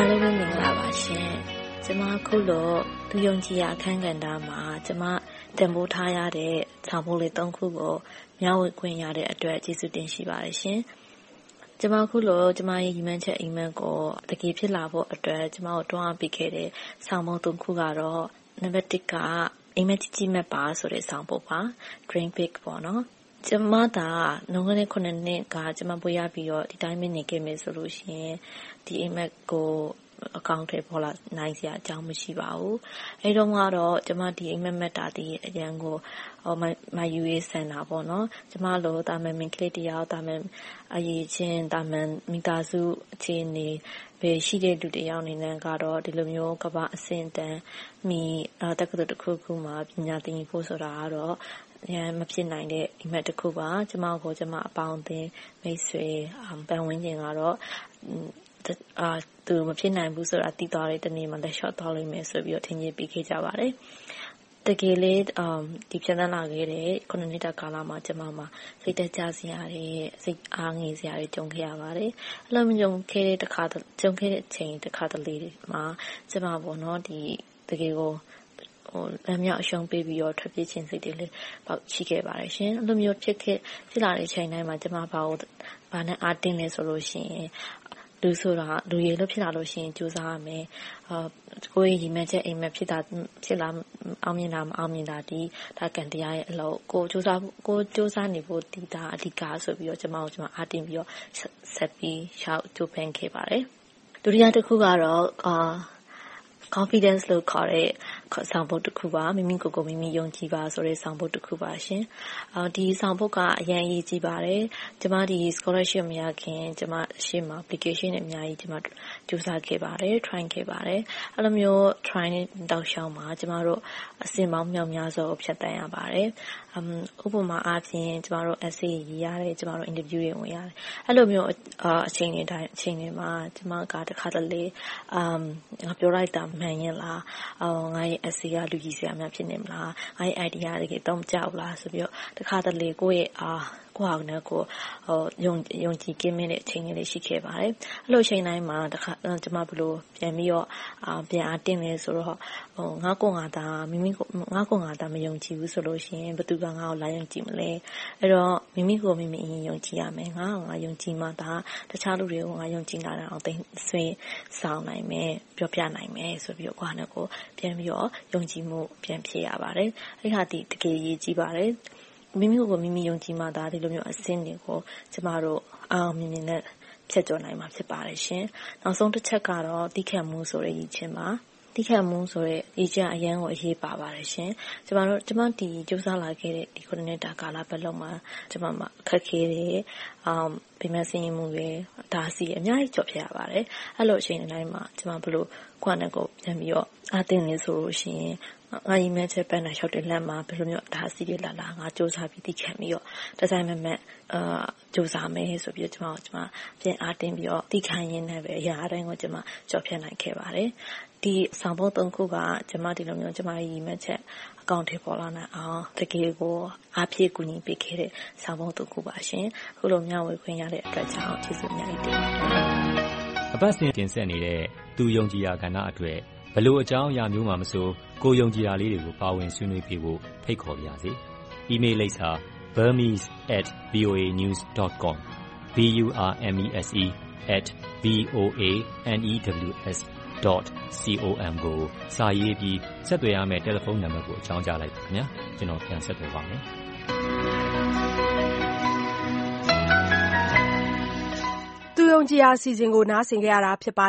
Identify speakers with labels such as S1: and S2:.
S1: အားလုံးပဲမင်္ဂလာပါရှင်။ကျွန်မအခုလိုသူယုံကြည်ရာအခန်းကဏ္ဍမှာကျွန်မတန်ဖိုးထားရတဲ့ဆောင်ပုဒ်လေး၃ခုကိုမျှဝေခွင့်ရတဲ့အတွက်ကျေးဇူးတင်ရှိပါတယ်ရှင်။ကျွန်မအခုလိုကျွန်မရဲ့ရည်မှန်းချက်အိမ်မက်ကိုတကယ်ဖြစ်လာဖို့အတွက်ကျွန်မကိုတွန်းအားပေးခဲ့တဲ့ဆောင်ပုဒ်၃ခုကတော့နံပါတ်၁ကအိမ်မက်ကြီးကြီးမက်ပါဆိုတဲ့ဆောင်ပုဒ်ပါ။ Dream Big ပေါ့နော်။ ကျမသာလွန်ခဲ့တဲ့၇နှစ်ကကျမဘွဲ့ရပြီးတော့ဒီတိုင်းပဲနေခဲ့မယ်ဆိုလို့ရှိရင်ဒီအိမ်မက်ကိုအကောင်အထည်ဖော်နိုင်စရာအကြောင်းမရှိပါဘူး။အဲဒီတုန်းကတော့ကျမဒီအိမ်မက်မက်တာသည်အရမ်းကိုမာယူရေးဆန်တာပေါ့နော်။ကျမလိုသာမန်မိန်းကလေးတယောက်၊သာမန်အရည်အချင်း၊သာမန်မိသားစုအခြေအနေရှိတဲ့လူတယောက်အနေနဲ့ကတော့ဒီလိုမျိုးကမ္ဘာ့အဆင့်အတန်းမီတက္ကသိုလ်တခုခုမှာပညာသင်ယူဖို့ဆိုတာကတော့အ ရမ်းမဖြစ်နိုင်တဲ့အိပ်မက်တခုပါ။ကျမကိုကျမအပေါင်းအသင်း၊မိတ်ဆွေ၊ပတ်ဝန်းကျင်ကတော့သူမဖြစ်နိုင်ဘူးဆိုတာသိသွားတဲ့တနေ့မှာလက်လျှော့သွားလိမ့်မယ်ဆိုပြီးထင်ကြေးပေးခဲ့ကြပါတယ်။တကယ်လည်းဒီဖြတ်သန်းလာခဲ့တဲ့နှစ်တာကာလမှာကျမမှာစိတ်ဓါတ်ကျစရာတွေ၊စိတ်အားငယ်စရာတွေကြုံခဲ့ရပါတယ်။အဲဒီလိုကြုံခဲ့တဲ့အချိန်တခါတလေမှာကျမတကယ်ကို လမ်းမြောက်အရှုံးပေးပြီးတော့ထွက်ပြေးချင်စိတ်တွေလည်းရှိခဲ့ပါတယ်။အဲဒီလိုမျိုးဖြစ်လာတဲ့အချိန်တိုင်းမှာကျမဘာနဲ့အားတင်းသလဲဆိုရင်လူဆိုတာလူရည်လို့ဖြစ်လာလို့ရှိရင်ကြိုးစားရမယ်။ကိုယ့်ရဲ့ရည်မှန်းချက်အိမ်မက်ဖြစ်လာအောင်မြင်လာမအောင်မြင်လာသည်ဒါကံတရားရဲ့အလုပ်။ကိုယ်ကြိုးစားနေဖို့သည်ဒါအဓိကဆိုပြီးတော့ကျမကိုအားတင်းပြီးတော့ဆက်ပြီးကြိုးပမ်းခဲ့ပါတယ်။ဒုတိယတခုကတော့ Confidence လို့ခေါ်တဲ့ ဆောင်ပုဒ်တခုပါ။မိမိကိုယ်ကိုမိမိယုံကြည်ပါဆိုတဲ့ဆောင်ပုဒ်တခုပါ။ဒီဆောင်ပုဒ်ကအရမ်းအရေးကြီးပါတယ်။ကျမ Scholarship မရခင်ရှေ့မှာ Application တွေအများကြီးကြိုးစားခဲ့ပါတယ်။ Try ခဲ့ပါတယ်။အဲဒီလိုမျိုး Try တဲ့တောက်လျှောက်မှာကျမတို့အဆင့်ပေါင်းမြောက်မြားစွာကိုဖြတ်သန်းရပါတယ်။ဥပမာအားဖြင့်ကျမတို့ Essay တွေရေးရတယ်။ Interview တွေဝင်ရတယ်။အဲဒီလိုမျိုးအချိန်တွေမှာကျမကတခါတလေငါပြောလိုက်တာမှန်ရဲ့လား။ငါ့ရဲ့ Essay ကလူကြည့်စရာများဖြစ်နေမလား။ငါ့ရဲ့ Idea ကတကယ်အသုံးမကျဘူးလားဆိုပြီးတော့တခါတလေကိုယ့်ဟာနဲ့ကိုယ်ယုံကြည်ကင်းမဲ့တဲ့အချိန်လေးတွေရှိခဲ့ပါတယ်။အဲဒီလိုအချိန်တိုင်းမှာကျမဘယ်လိုပြန်ပြီးတော့ပြန်အားတင်းသလဲဆိုတော့ငါ့ကိုယ်ငါသာမယုံကြည်ဘူးဆိုရင်ဘယ်သူကငါ့ကိုလာယုံကြည်မလဲ။အဲဒီတော့မိမိကိုယ်မိမိအရင်ယုံကြည်ရမယ်။ငါ့ကိုငါယုံကြည်မှသာတခြားလူတွေကိုငါယုံကြည်လာအောင်ဆွဲဆောင်နိုင်မယ်၊ပြောပြနိုင်မယ်ဆိုပြီးတော့ကိုယ့်ဟာနဲ့ကိုယ်ပြန်ပြီးတော့ယုံကြည်မှုပြန်ဖြည့်ရပါတယ်။အဲဒီဟာသည်တကယ်အရေးကြီးပါတယ်။ မိမိကိုယ်မိမိယုံကြည်မှသာဒီလိုမျိုးအဆင့်တွေကိုကျမတို့အောင်အောင်မြင်မြင်နဲ့ဖြတ်ကျော်နိုင်မှာဖြစ်ပါတယ်။နောက်ဆုံးတချက်ကတော့သည်းခံမှုဆိုတဲ့အရည်အချင်းပါ။သည်းခံမှုဆိုတဲ့အရည်အချင်းကအရမ်းကိုအရေးပါပါတယ်။ကျမကြိုးစားလာခဲ့တဲ့နှစ်တာကာလပတ်လုံးမှာကျမမှာအခက်အခဲတွေ၊ပင်ပန်းဆင်းရဲမှုတွေ၊အတားအဆီးတွေအများကြီးကျော်ဖြတ်ရပါတယ်။အဲဒီလိုအချိန်တိုင်းမှာကျမဘယ်လိုကိုယ့်ဟာနဲ့ကိုယ်ပြန်ပြီးတော့အားတင်းသလဲဆိုရင် ငါရည်မှန်းချက်ပန်းတိုင်လျှောက်တဲ့လမ်းမှာဘယ်လိုမျိုးအတားအဆီးတွေလာလာငါကြိုးစားပြီးသည်းခံပြီးတော့တစိုက်မတ်မတ်ကြိုးစားမယ်ဆိုပြီးတော့ကျမကိုပြန်အားတင်းပြီးတော့သည်းခံရင်းနဲ့အရာတိုင်းကိုကျမကျော်ဖြတ်နိုင်ခဲ့ပါတယ်။ဒီဆောင်ပုဒ်၃ခုကကျမဒီလိုမျိုးကျမရဲ့ရည်မှန်းချက်အကောင်အထည်ဖော်လာနိုင်အောင်တကယ်ကိုအားဖြည့်ကူညီပေးခဲ့တဲ့ဆောင်ပုဒ်၃ခုပါ။အခုလိုမျှဝေခွင့်ရတဲ့အတွက်ကျေးဇူးအများကြီးတင်ပါတယ်။
S2: အပတ်စဉ်တင်ဆက်နေတဲ့သူယုံကြည်ရာကဏ္ဍအတွက် ဘယ်လိုအကြောင်းအရာမျိုးမှာမဆိုကိုယ်ယုံကြည်တာလေးတွေကိုပါဝင်ဆွေးနွေးပေးဖို့ဖိတ်ခေါ်ပါရစေ။အီးမေးလ်လိပ်စာ burmese@voanews.com / bu-r-m-e-s-e@voanews.com ကိုစာရေးပြီးဆက်သွယ်ရမယ့်တယ်လီဖုန်းနံပါတ်ကိုအကြောင်းကြားလိုက်ပါ။ကျနော်ပြန်ဆက်သွယ်ပါမယ်။
S3: သူယုံကြည်ရာအစီအစဉ်ကိုနားဆင်ကြရတာဖြစ်ပါ